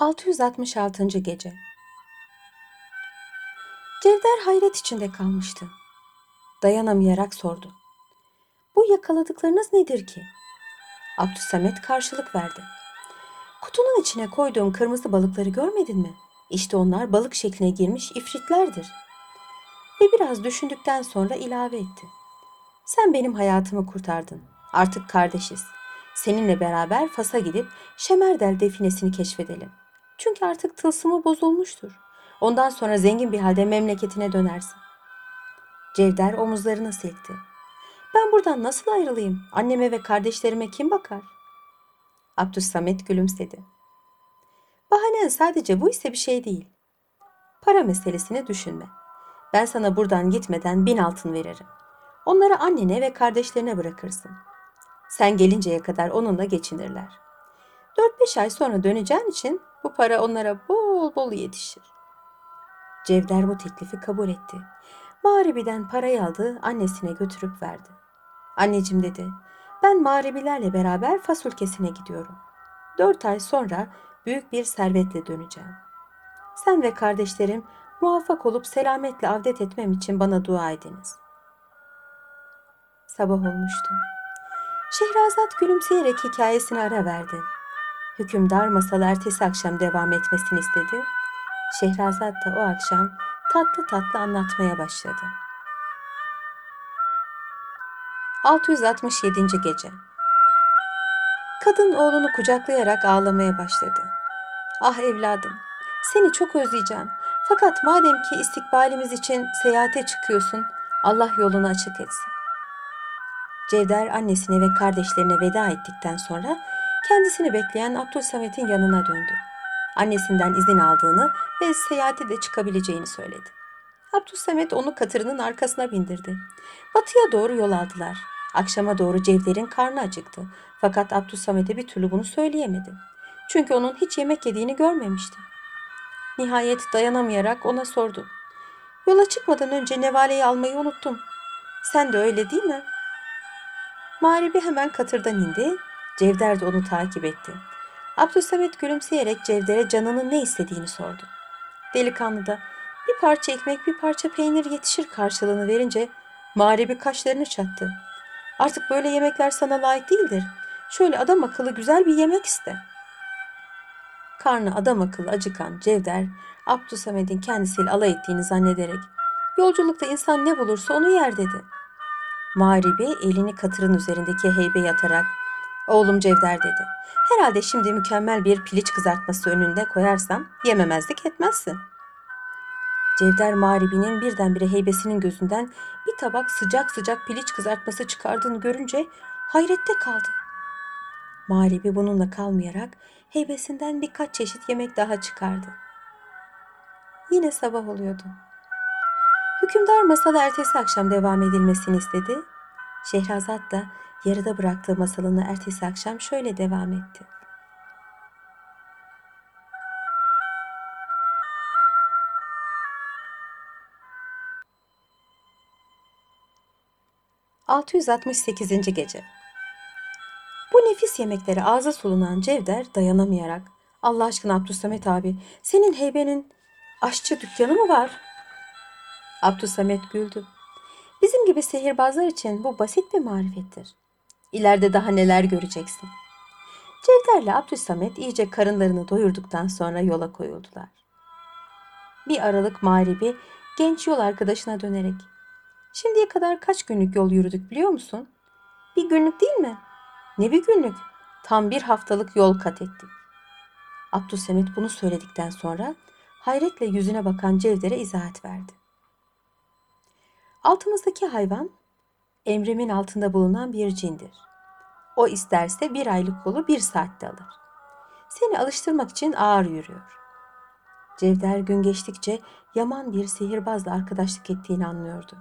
666. Gece Cevder hayret içinde kalmıştı. Dayanamayarak sordu. Bu yakaladıklarınız nedir ki? Abdüsamet karşılık verdi. Kutunun içine koyduğum kırmızı balıkları görmedin mi? İşte onlar balık şekline girmiş ifritlerdir. Ve biraz düşündükten sonra ilave etti. Sen benim hayatımı kurtardın. Artık kardeşiz. Seninle beraber Fas'a gidip Şemerdel definesini keşfedelim. Çünkü artık tılsımı bozulmuştur. Ondan sonra zengin bir halde memleketine dönersin. Cevder omuzlarını silkti. Ben buradan nasıl ayrılayım? Anneme ve kardeşlerime kim bakar? Abdüssamet gülümsedi. Bahanen sadece bu ise bir şey değil. Para meselesini düşünme. Ben sana buradan gitmeden bin altın veririm. Onları annene ve kardeşlerine bırakırsın. Sen gelinceye kadar onunla geçinirler. 4-5 ay sonra döneceğin için bu para onlara bol bol yetişir. Cevder bu teklifi kabul etti. Mağribi'den parayı aldı, annesine götürüp verdi. Anneciğim dedi, ben Mağribilerle beraber Fas ülkesine gidiyorum. Dört ay sonra büyük bir servetle döneceğim. Sen ve kardeşlerim muvaffak olup selametle avdet etmem için bana dua ediniz. Sabah olmuştu. Şehrazat gülümseyerek hikayesine ara verdi. Hükümdar masal ertesi akşam devam etmesini istedi. Şehrazat da o akşam tatlı tatlı anlatmaya başladı. 667. Gece Kadın oğlunu kucaklayarak ağlamaya başladı. Ah evladım, seni çok özleyeceğim. Fakat madem ki istikbalimiz için seyahate çıkıyorsun, Allah yolunu açık etsin. Cevder annesine ve kardeşlerine veda ettikten sonra kendisini bekleyen Abdülsamet'in yanına döndü. Annesinden izin aldığını ve seyahate de çıkabileceğini söyledi. Abdülsamet onu katırının arkasına bindirdi. Batıya doğru yol aldılar. Akşama doğru Cevder'in karnı acıktı. Fakat Abdülsamet'e bir türlü bunu söyleyemedi. Çünkü onun hiç yemek yediğini görmemişti. Nihayet dayanamayarak ona sordu. Yola çıkmadan önce nevaleyi almayı unuttum. Sen de öyle değil mi? Mağribi hemen katırdan indi. Cevder de onu takip etti. Abdülsamet gülümseyerek Cevder'e canının ne istediğini sordu. Delikanlı da bir parça ekmek bir parça peynir yetişir karşılığını verince Mağribi kaşlarını çattı. Artık böyle yemekler sana layık değildir. Şöyle adam akıllı güzel bir yemek iste. Karnı adam akıllı acıkan Cevder, Abdülsamet'in kendisiyle alay ettiğini zannederek yolculukta insan ne bulursa onu yer dedi. Mağribi elini katırın üzerindeki heybe yatarak oğlum Cevder dedi. Herhalde şimdi mükemmel bir piliç kızartması önünde koyarsam yememezlik etmezsin. Cevder Mağribi'nin birdenbire heybesinin gözünden bir tabak sıcak sıcak piliç kızartması çıkardığını görünce hayrette kaldı. Mağribi bununla kalmayarak heybesinden birkaç çeşit yemek daha çıkardı. Yine sabah oluyordu. Hükümdar masada ertesi akşam devam edilmesini istedi. Şehrazat da yarıda bıraktığı masalını ertesi akşam şöyle devam etti. ...668. Gece Bu nefis yemeklere ağza solunan Cevder dayanamayarak... ...Allah aşkına Abdülsamet abi... ...senin heybenin aşçı dükkanı mı var? Abdülsamet güldü. Bizim gibi sihirbazlar için bu basit bir marifettir. İleride daha neler göreceksin. Cevder'le Abdülsamet iyice karınlarını doyurduktan sonra yola koyuldular. Bir aralık mağribi genç yol arkadaşına dönerek Şimdiye kadar kaç günlük yol yürüdük biliyor musun? Bir günlük değil mi? Ne bir günlük? Tam bir haftalık yol kat ettik. Abdülsamet bunu söyledikten sonra hayretle yüzüne bakan Cevder'e izahat verdi. Altımızdaki hayvan emrimin altında bulunan bir cindir. O isterse bir aylık yolu bir saatte alır. Seni alıştırmak için ağır yürüyor. Cevder gün geçtikçe yaman bir sihirbazla arkadaşlık ettiğini anlıyordu.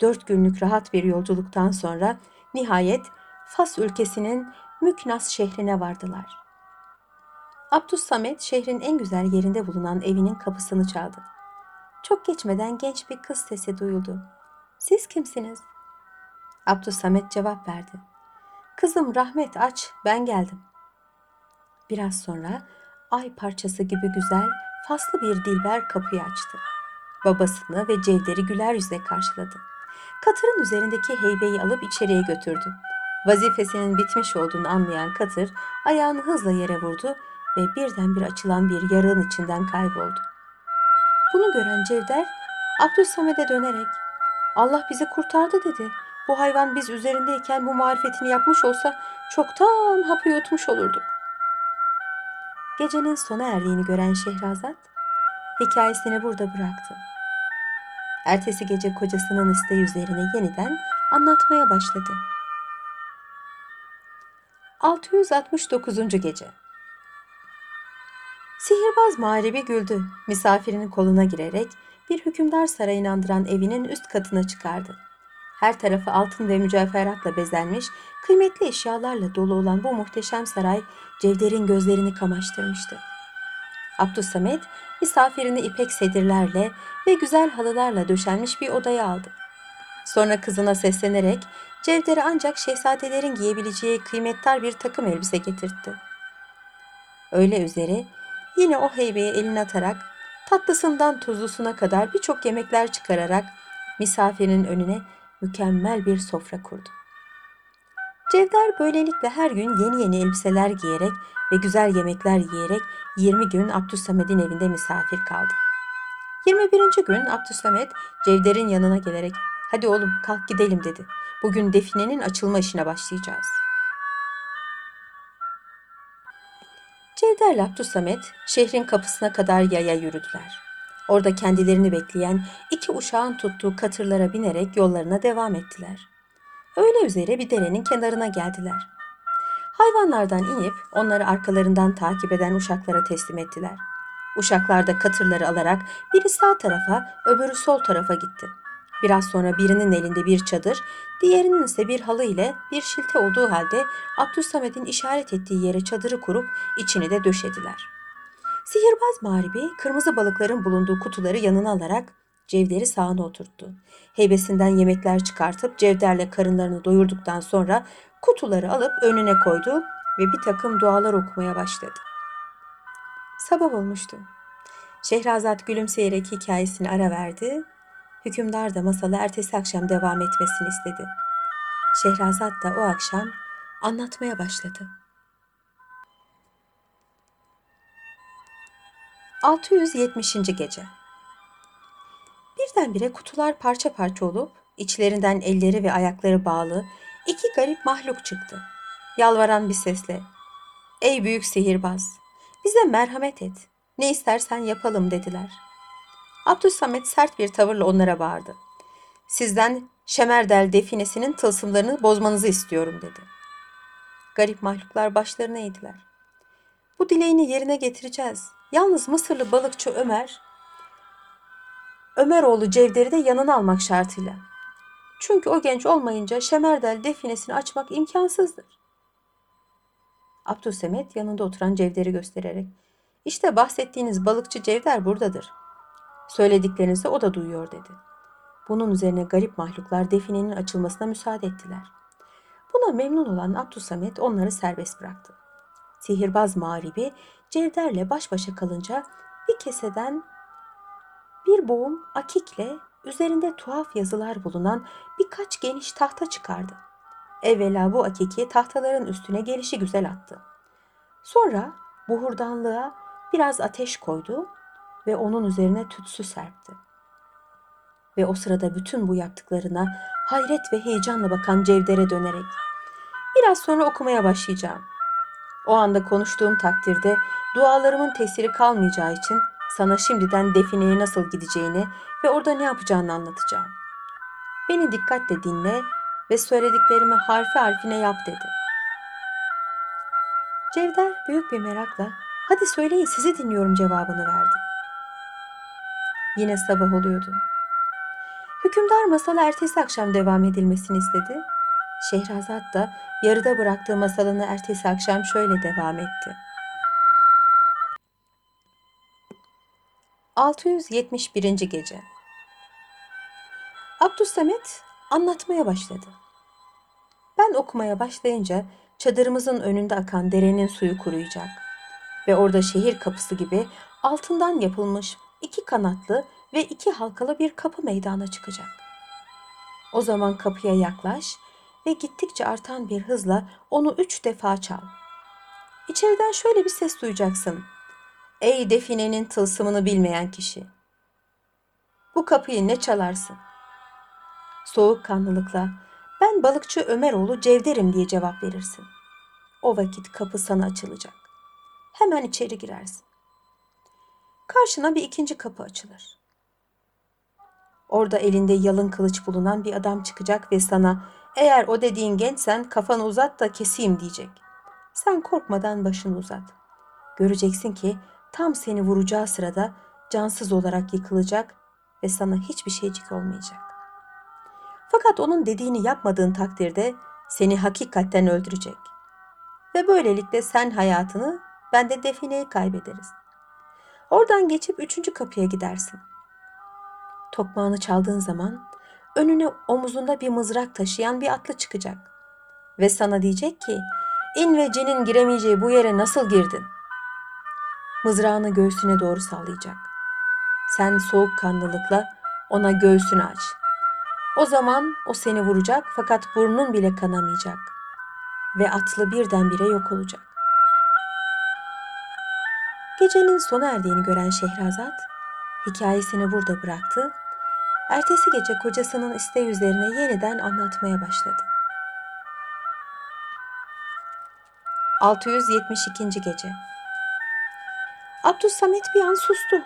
Dört günlük rahat bir yolculuktan sonra nihayet Fas ülkesinin Müknas şehrine vardılar. Abdus Samet şehrin en güzel yerinde bulunan evinin kapısını çaldı. Çok geçmeden genç bir kız sesi duyuldu. Siz kimsiniz? Abdülsamet cevap verdi. Kızım rahmet aç ben geldim. Biraz sonra ay parçası gibi güzel, faslı bir dilber kapıyı açtı. Babasını ve Cevder'i güler yüzle karşıladı. Katırın üzerindeki heybeyi alıp içeriye götürdü. Vazifesinin bitmiş olduğunu anlayan katır ayağını hızla yere vurdu ve birdenbire açılan bir yarığın içinden kayboldu. Bunu gören Cevder Abdülsamed'e dönerek Allah bizi kurtardı dedi. Bu hayvan biz üzerindeyken bu marifetini yapmış olsa çoktan hapı yutmuş olurduk. Gecenin sona erdiğini gören Şehrazat hikayesini burada bıraktı. Ertesi gece kocasının isteği üzerine yeniden anlatmaya başladı. 669. Gece Sihirbaz mağribi güldü. Misafirinin koluna girerek bir hükümdar sarayını andıran evinin üst katına çıkardı. Her tarafı altın ve mücevheratla bezenmiş, kıymetli eşyalarla dolu olan bu muhteşem saray Cevder'in gözlerini kamaştırmıştı. Abdüsamet misafirini ipek sedirlerle ve güzel halılarla döşenmiş bir odaya aldı. Sonra kızına seslenerek Cevder'e ancak şehzadelerin giyebileceği kıymettar bir takım elbise getirtti. Öyle üzere yine o heybeye elini atarak tatlısından tuzlusuna kadar birçok yemekler çıkararak misafirin önüne mükemmel bir sofra kurdu. Cevder böylelikle her gün yeni yeni elbiseler giyerek ve güzel yemekler yiyerek 20 gün Abdüssamed'in evinde misafir kaldı. 21. gün Abdüssamed Cevder'in yanına gelerek hadi oğlum kalk gidelim dedi. Bugün definenin açılma işine başlayacağız. Cevder'le Abdüssamet şehrin kapısına kadar yaya yürüdüler. Orada kendilerini bekleyen iki uşağın tuttuğu katırlara binerek yollarına devam ettiler. Öyle üzere bir derenin kenarına geldiler. Hayvanlardan inip onları arkalarından takip eden uşaklara teslim ettiler. Uşaklar da katırları alarak biri sağ tarafa, öbürü sol tarafa gitti. Biraz sonra birinin elinde bir çadır, diğerinin ise bir halı ile bir şilte olduğu halde Abdülsamed'in işaret ettiği yere çadırı kurup içini de döşediler. Sihirbaz mağribi kırmızı balıkların bulunduğu kutuları yanına alarak Cevder'i sağına oturttu. Heybesinden yemekler çıkartıp Cevder'le karınlarını doyurduktan sonra kutuları alıp önüne koydu ve bir takım dualar okumaya başladı. Sabah olmuştu. Şehrazat gülümseyerek hikayesini ara verdi. Hükümdar da masalı ertesi akşam devam etmesini istedi. Şehrazat da o akşam anlatmaya başladı. 670. Gece Birdenbire kutular parça parça olup içlerinden elleri ve ayakları bağlı iki garip mahluk çıktı. Yalvaran bir sesle ''Ey büyük sihirbaz, bize merhamet et, ne istersen yapalım.'' dediler. Abdülsamet sert bir tavırla onlara bağırdı. ''Sizden Şemerdel definesinin tılsımlarını bozmanızı istiyorum.'' dedi. Garip mahluklar başlarını eğdiler. ''Bu dileğini yerine getireceğiz. Yalnız Mısırlı balıkçı Ömer Ömeroğlu Cevder'i de yanına almak şartıyla. Çünkü o genç olmayınca Şemerdel definesini açmak imkansızdır. Abdülsemet yanında oturan Cevder'i göstererek işte bahsettiğiniz balıkçı Cevder buradadır. Söylediklerinizi o da duyuyor dedi. Bunun üzerine garip mahluklar definenin açılmasına müsaade ettiler. Buna memnun olan Abdülsamet onları serbest bıraktı. Sihirbaz mağribi Cevder'le baş başa kalınca bir keseden bir boğum akikle üzerinde tuhaf yazılar bulunan birkaç geniş tahta çıkardı. Evvela bu akiki tahtaların üstüne gelişi güzel attı. Sonra buhurdanlığa biraz ateş koydu ve onun üzerine tütsü serpti. Ve o sırada bütün bu yaptıklarına hayret ve heyecanla bakan Cevder'e dönerek biraz sonra okumaya başlayacağım. O anda konuştuğum takdirde dualarımın tesiri kalmayacağı için sana şimdiden defineye nasıl gideceğini ve orada ne yapacağını anlatacağım. Beni dikkatle dinle ve söylediklerimi harfi harfine yap dedi. Cevder büyük bir merakla hadi söyleyin sizi dinliyorum cevabını verdi. Yine sabah oluyordu. Hükümdar masala ertesi akşam devam edilmesini istedi. Şehrazat da yarıda bıraktığı masalını ertesi akşam şöyle devam etti. 671. Gece Abdüssamet anlatmaya başladı. Ben okumaya başlayınca çadırımızın önünde akan derenin suyu kuruyacak. ve orada şehir kapısı gibi altından yapılmış iki kanatlı ve iki halkalı bir kapı meydana çıkacak. O zaman kapıya yaklaş ve gittikçe artan bir hızla onu üç defa çal. İçeriden şöyle bir ses duyacaksın. Ey definenin tılsımını bilmeyen kişi. Bu kapıyı ne çalarsın? Soğukkanlılıkla ben balıkçı Ömeroğlu Cevder'im diye cevap verirsin. O vakit kapı sana açılacak. Hemen içeri girersin. Karşına bir ikinci kapı açılır. Orada elinde yalın kılıç bulunan bir adam çıkacak ve sana eğer o dediğin gençsen kafanı uzat da keseyim diyecek. Sen korkmadan başını uzat. Göreceksin ki tam seni vuracağı sırada cansız olarak yıkılacak ve sana hiçbir şeycik olmayacak. Fakat onun dediğini yapmadığın takdirde seni hakikatten öldürecek. Ve böylelikle sen hayatını, ben de defineyi kaybederiz. Oradan geçip üçüncü kapıya gidersin. Tokmağını çaldığın zaman önüne omuzunda bir mızrak taşıyan bir atlı çıkacak. Ve sana diyecek ki, in ve cinin giremeyeceği bu yere nasıl girdin? Mızrağını göğsüne doğru sallayacak. Sen soğukkanlılıkla ona göğsünü aç. O zaman o seni vuracak fakat burnun bile kanamayacak. Ve atlı birdenbire yok olacak. Gecenin sona erdiğini gören Şehrazat, hikayesini burada bıraktı. Ertesi gece kocasının isteği üzerine yeniden anlatmaya başladı. 672. Gece Abdüssamet bir an sustu.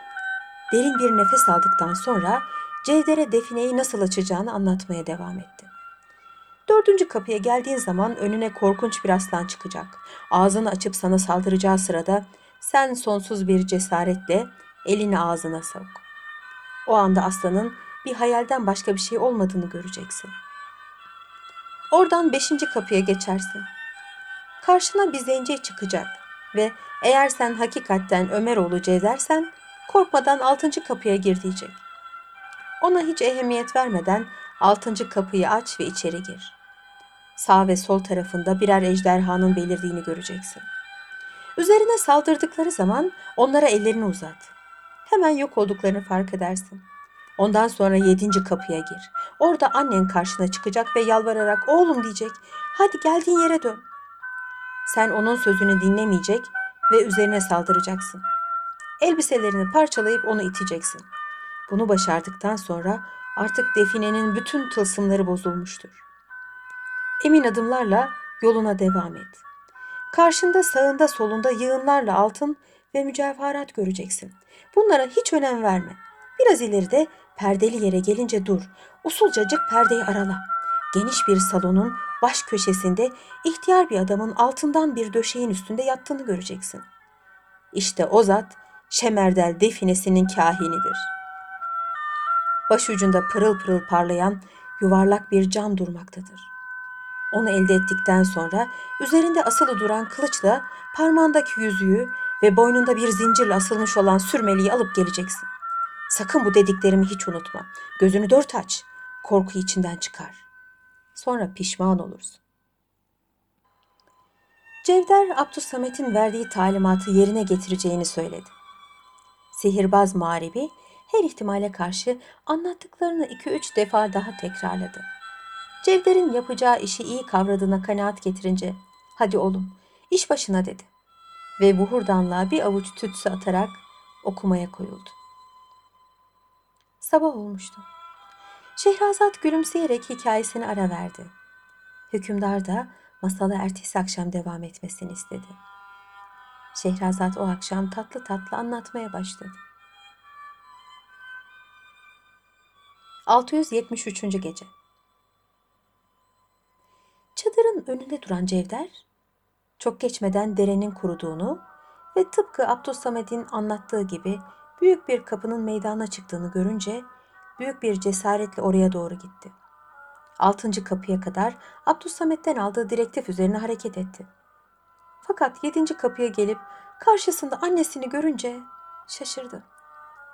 Derin bir nefes aldıktan sonra Cevder'e defineyi nasıl açacağını anlatmaya devam etti. Dördüncü kapıya geldiğin zaman önüne korkunç bir aslan çıkacak. Ağzını açıp sana saldıracağı sırada sen sonsuz bir cesaretle elini ağzına sok. O anda aslanın bir hayalden başka bir şey olmadığını göreceksin. Oradan beşinci kapıya geçersin. Karşına bir zenci çıkacak ve eğer sen hakikatten Ömeroğlu Cevdersen korkmadan altıncı kapıya gir diyecek. Ona hiç ehemmiyet vermeden altıncı kapıyı aç ve içeri gir. Sağ ve sol tarafında birer ejderhanın belirdiğini göreceksin. Üzerine saldırdıkları zaman onlara ellerini uzat. Hemen yok olduklarını fark edersin. Ondan sonra yedinci kapıya gir. Orada annen karşına çıkacak ve yalvararak oğlum diyecek. Hadi geldiğin yere dön. Sen onun sözünü dinlemeyecek ve üzerine saldıracaksın. Elbiselerini parçalayıp onu iteceksin. Bunu başardıktan sonra artık definenin bütün tılsımları bozulmuştur. Emin adımlarla yoluna devam et. Karşında sağında solunda yığınlarla altın ve mücevherat göreceksin. Bunlara hiç önem verme. Biraz ileride perdeli yere gelince dur. Usulcacık perdeyi arala. Geniş bir salonun baş köşesinde ihtiyar bir adamın altından bir döşeğin üstünde yattığını göreceksin. İşte o zat Şemerdel definesinin kahinidir. Başucunda pırıl pırıl parlayan yuvarlak bir cam durmaktadır. Onu elde ettikten sonra üzerinde asılı duran kılıçla parmağındaki yüzüğü ve boynunda bir zincirle asılmış olan sürmeliği alıp geleceksin. Sakın bu dediklerimi hiç unutma. Gözünü dört aç. Korku içinden çıkar. Sonra pişman olursun. Cevder Abdüssamet'in verdiği talimatı yerine getireceğini söyledi. Sihirbaz mağribi her ihtimale karşı anlattıklarını iki üç defa daha tekrarladı. Cevder'in yapacağı işi iyi kavradığına kanaat getirince hadi oğlum iş başına dedi. Ve buhurdanlığa bir avuç tütsü atarak okumaya koyuldu. Sabah olmuştu. Şehrazat gülümseyerek hikayesini ara verdi. Hükümdar da masala ertesi akşam devam etmesini istedi. Şehrazat o akşam tatlı tatlı anlatmaya başladı. 673. Gece Çadırın önünde duran Cevder, çok geçmeden derenin kuruduğunu ve tıpkı Abdülsamed'in anlattığı gibi büyük bir kapının meydana çıktığını görünce büyük bir cesaretle oraya doğru gitti. Altıncı kapıya kadar Abdülsamet'ten aldığı direktif üzerine hareket etti. Fakat yedinci kapıya gelip karşısında annesini görünce şaşırdı.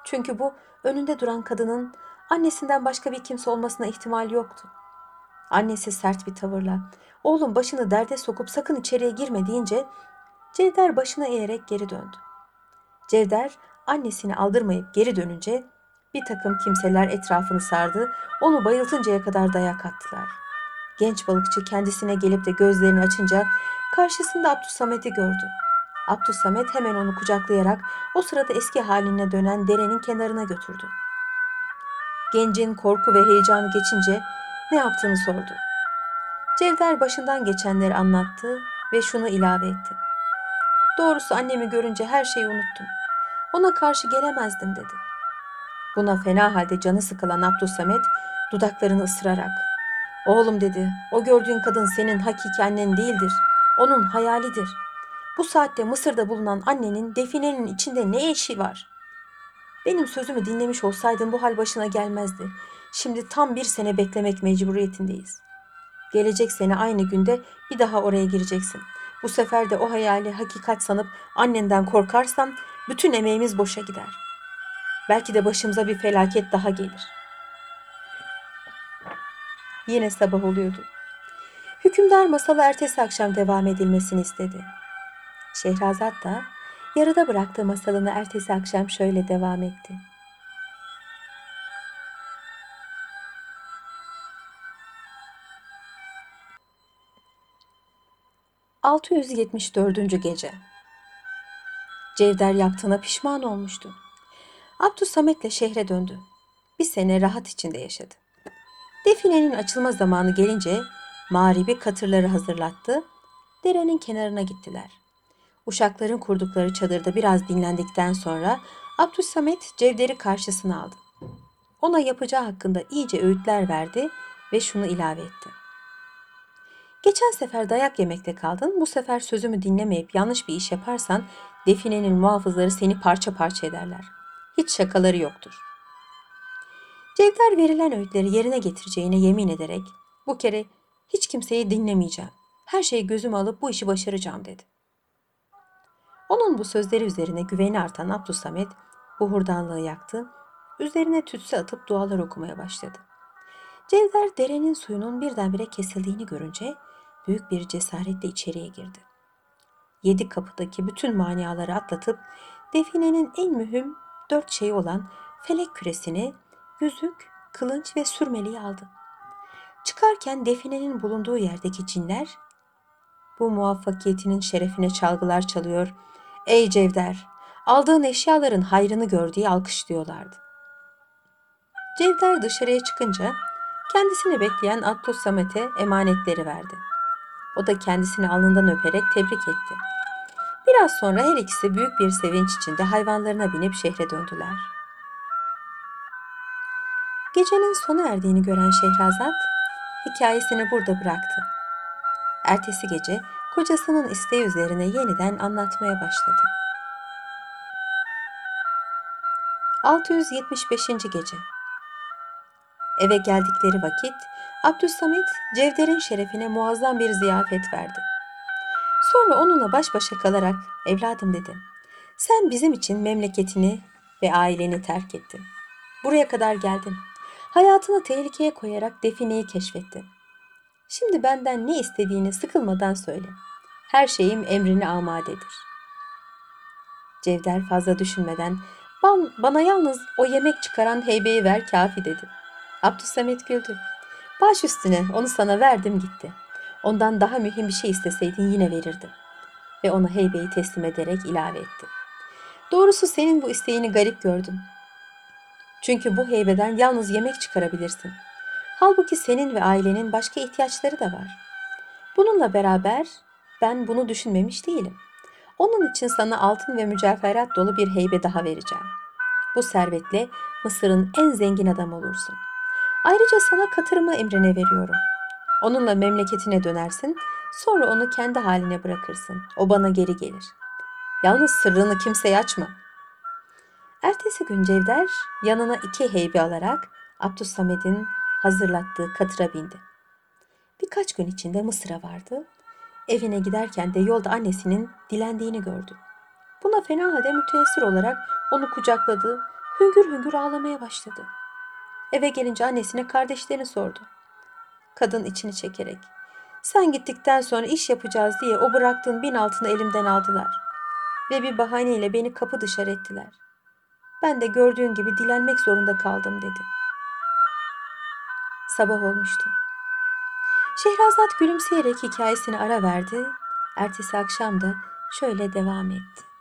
Çünkü bu önünde duran kadının annesinden başka bir kimse olmasına ihtimal yoktu. Annesi sert bir tavırla oğlum başını derde sokup sakın içeriye girme deyince Cevder başını eğerek geri döndü. Cevder annesini aldırmayıp geri dönünce bir takım kimseler etrafını sardı, onu bayıltıncaya kadar dayak attılar. Genç balıkçı kendisine gelip de gözlerini açınca karşısında Abdüsamet'i gördü. Abdüsamet hemen onu kucaklayarak o sırada eski haline dönen derenin kenarına götürdü. Gencin korku ve heyecanı geçince ne yaptığını sordu. Cevder başından geçenleri anlattı ve şunu ilave etti. Doğrusu annemi görünce her şeyi unuttum. Ona karşı gelemezdim dedi. Buna fena halde canı sıkılan Abdülsamet dudaklarını ısırarak Oğlum dedi, o gördüğün kadın senin hakiki annen değildir. Onun hayalidir. Bu saatte Mısır'da bulunan annenin definenin içinde ne işi var? Benim sözümü dinlemiş olsaydın bu hal başına gelmezdi. Şimdi tam bir sene beklemek mecburiyetindeyiz. Gelecek sene aynı günde bir daha oraya gireceksin. Bu sefer de o hayali hakikat sanıp annenden korkarsan bütün emeğimiz boşa gider. Belki de başımıza bir felaket daha gelir. Yine sabah oluyordu. Hükümdar masalı ertesi akşam devam edilmesini istedi. Şehrazat da yarıda bıraktığı masalını ertesi akşam şöyle devam etti. ...674. Gece Cevder yaptığına pişman olmuştu. Abdüsamet'le şehre döndü. Bir sene rahat içinde yaşadı. Definenin açılma zamanı gelince mağribi katırları hazırlattı. Derenin kenarına gittiler. Uşakların kurdukları çadırda biraz dinlendikten sonra Abdülsamet Cevder'i karşısına aldı. Ona yapacağı hakkında iyice öğütler verdi ve şunu ilave etti. Geçen sefer dayak yemekte kaldın, bu sefer sözümü dinlemeyip yanlış bir iş yaparsan definenin muhafızları seni parça parça ederler. Hiç şakaları yoktur. Cevder verilen öğütleri yerine getireceğine yemin ederek bu kere hiç kimseyi dinlemeyeceğim. Her şeyi gözüme alıp bu işi başaracağım dedi. Onun bu sözleri üzerine güveni artan Abdülsamet bu hurdanlığı yaktı, üzerine tütsü atıp dualar okumaya başladı. Cevder derenin suyunun birdenbire kesildiğini görünce büyük bir cesaretle içeriye girdi. Yedi kapıdaki bütün maniaları atlatıp definenin en mühim dört şeyi olan felek küresini yüzük, kılınç ve sürmeliği aldı. Çıkarken definenin bulunduğu yerdeki cinler bu muvaffakiyetinin şerefine çalgılar çalıyor. Ey Cevder, aldığın eşyaların hayrını gör diye alkışlıyorlardı. Cevder dışarıya çıkınca kendisini bekleyen Attos Samet'e emanetleri verdi. O da kendisini alnından öperek tebrik etti. Biraz sonra her ikisi büyük bir sevinç içinde hayvanlarına binip şehre döndüler. Gecenin sona erdiğini gören Şehrazat hikayesini burada bıraktı. Ertesi gece kocasının isteği üzerine yeniden anlatmaya başladı. 675. Gece Eve geldikleri vakit Abdülsamit Cevder'in şerefine muazzam bir ziyafet verdi. Sonra onunla baş başa kalarak evladım dedi. Sen bizim için memleketini ve aileni terk ettin. Buraya kadar geldin. Hayatını tehlikeye koyarak defineyi keşfettin. Şimdi benden ne istediğini sıkılmadan söyle. Her şeyim emrine amadedir. Cevder fazla düşünmeden bana yalnız o yemek çıkaran heybeyi ver kafi dedi. Abdüsamet güldü. Baş üstüne onu sana verdim gitti. Ondan daha mühim bir şey isteseydin yine verirdim. Ve ona heybeyi teslim ederek ilave etti. Doğrusu senin bu isteğini garip gördüm. Çünkü bu heybeden yalnız yemek çıkarabilirsin. Halbuki senin ve ailenin başka ihtiyaçları da var. Bununla beraber ben bunu düşünmemiş değilim. Onun için sana altın ve mücevherat dolu bir heybe daha vereceğim. Bu servetle Mısır'ın en zengin adamı olursun. Ayrıca sana katırımı emrine veriyorum. Onunla memleketine dönersin, sonra onu kendi haline bırakırsın. O bana geri gelir. Yalnız sırrını kimseye açma. Ertesi gün Cevder yanına iki heybe alarak Abdüssamed'in hazırlattığı katıra bindi. Birkaç gün içinde Mısır'a vardı. Evine giderken de yolda annesinin dilendiğini gördü. Buna fena halde müteessir olarak onu kucakladı, hüngür hüngür ağlamaya başladı. Eve gelince annesine kardeşlerini sordu. Kadın içini çekerek, Sen gittikten sonra iş yapacağız diye o bıraktığın bin altını elimden aldılar. Ve bir bahaneyle beni kapı dışarı ettiler. Ben de gördüğün gibi dilenmek zorunda kaldım dedi. Sabah olmuştu. Şehrazat gülümseyerek hikayesine ara verdi. Ertesi akşam da şöyle devam etti.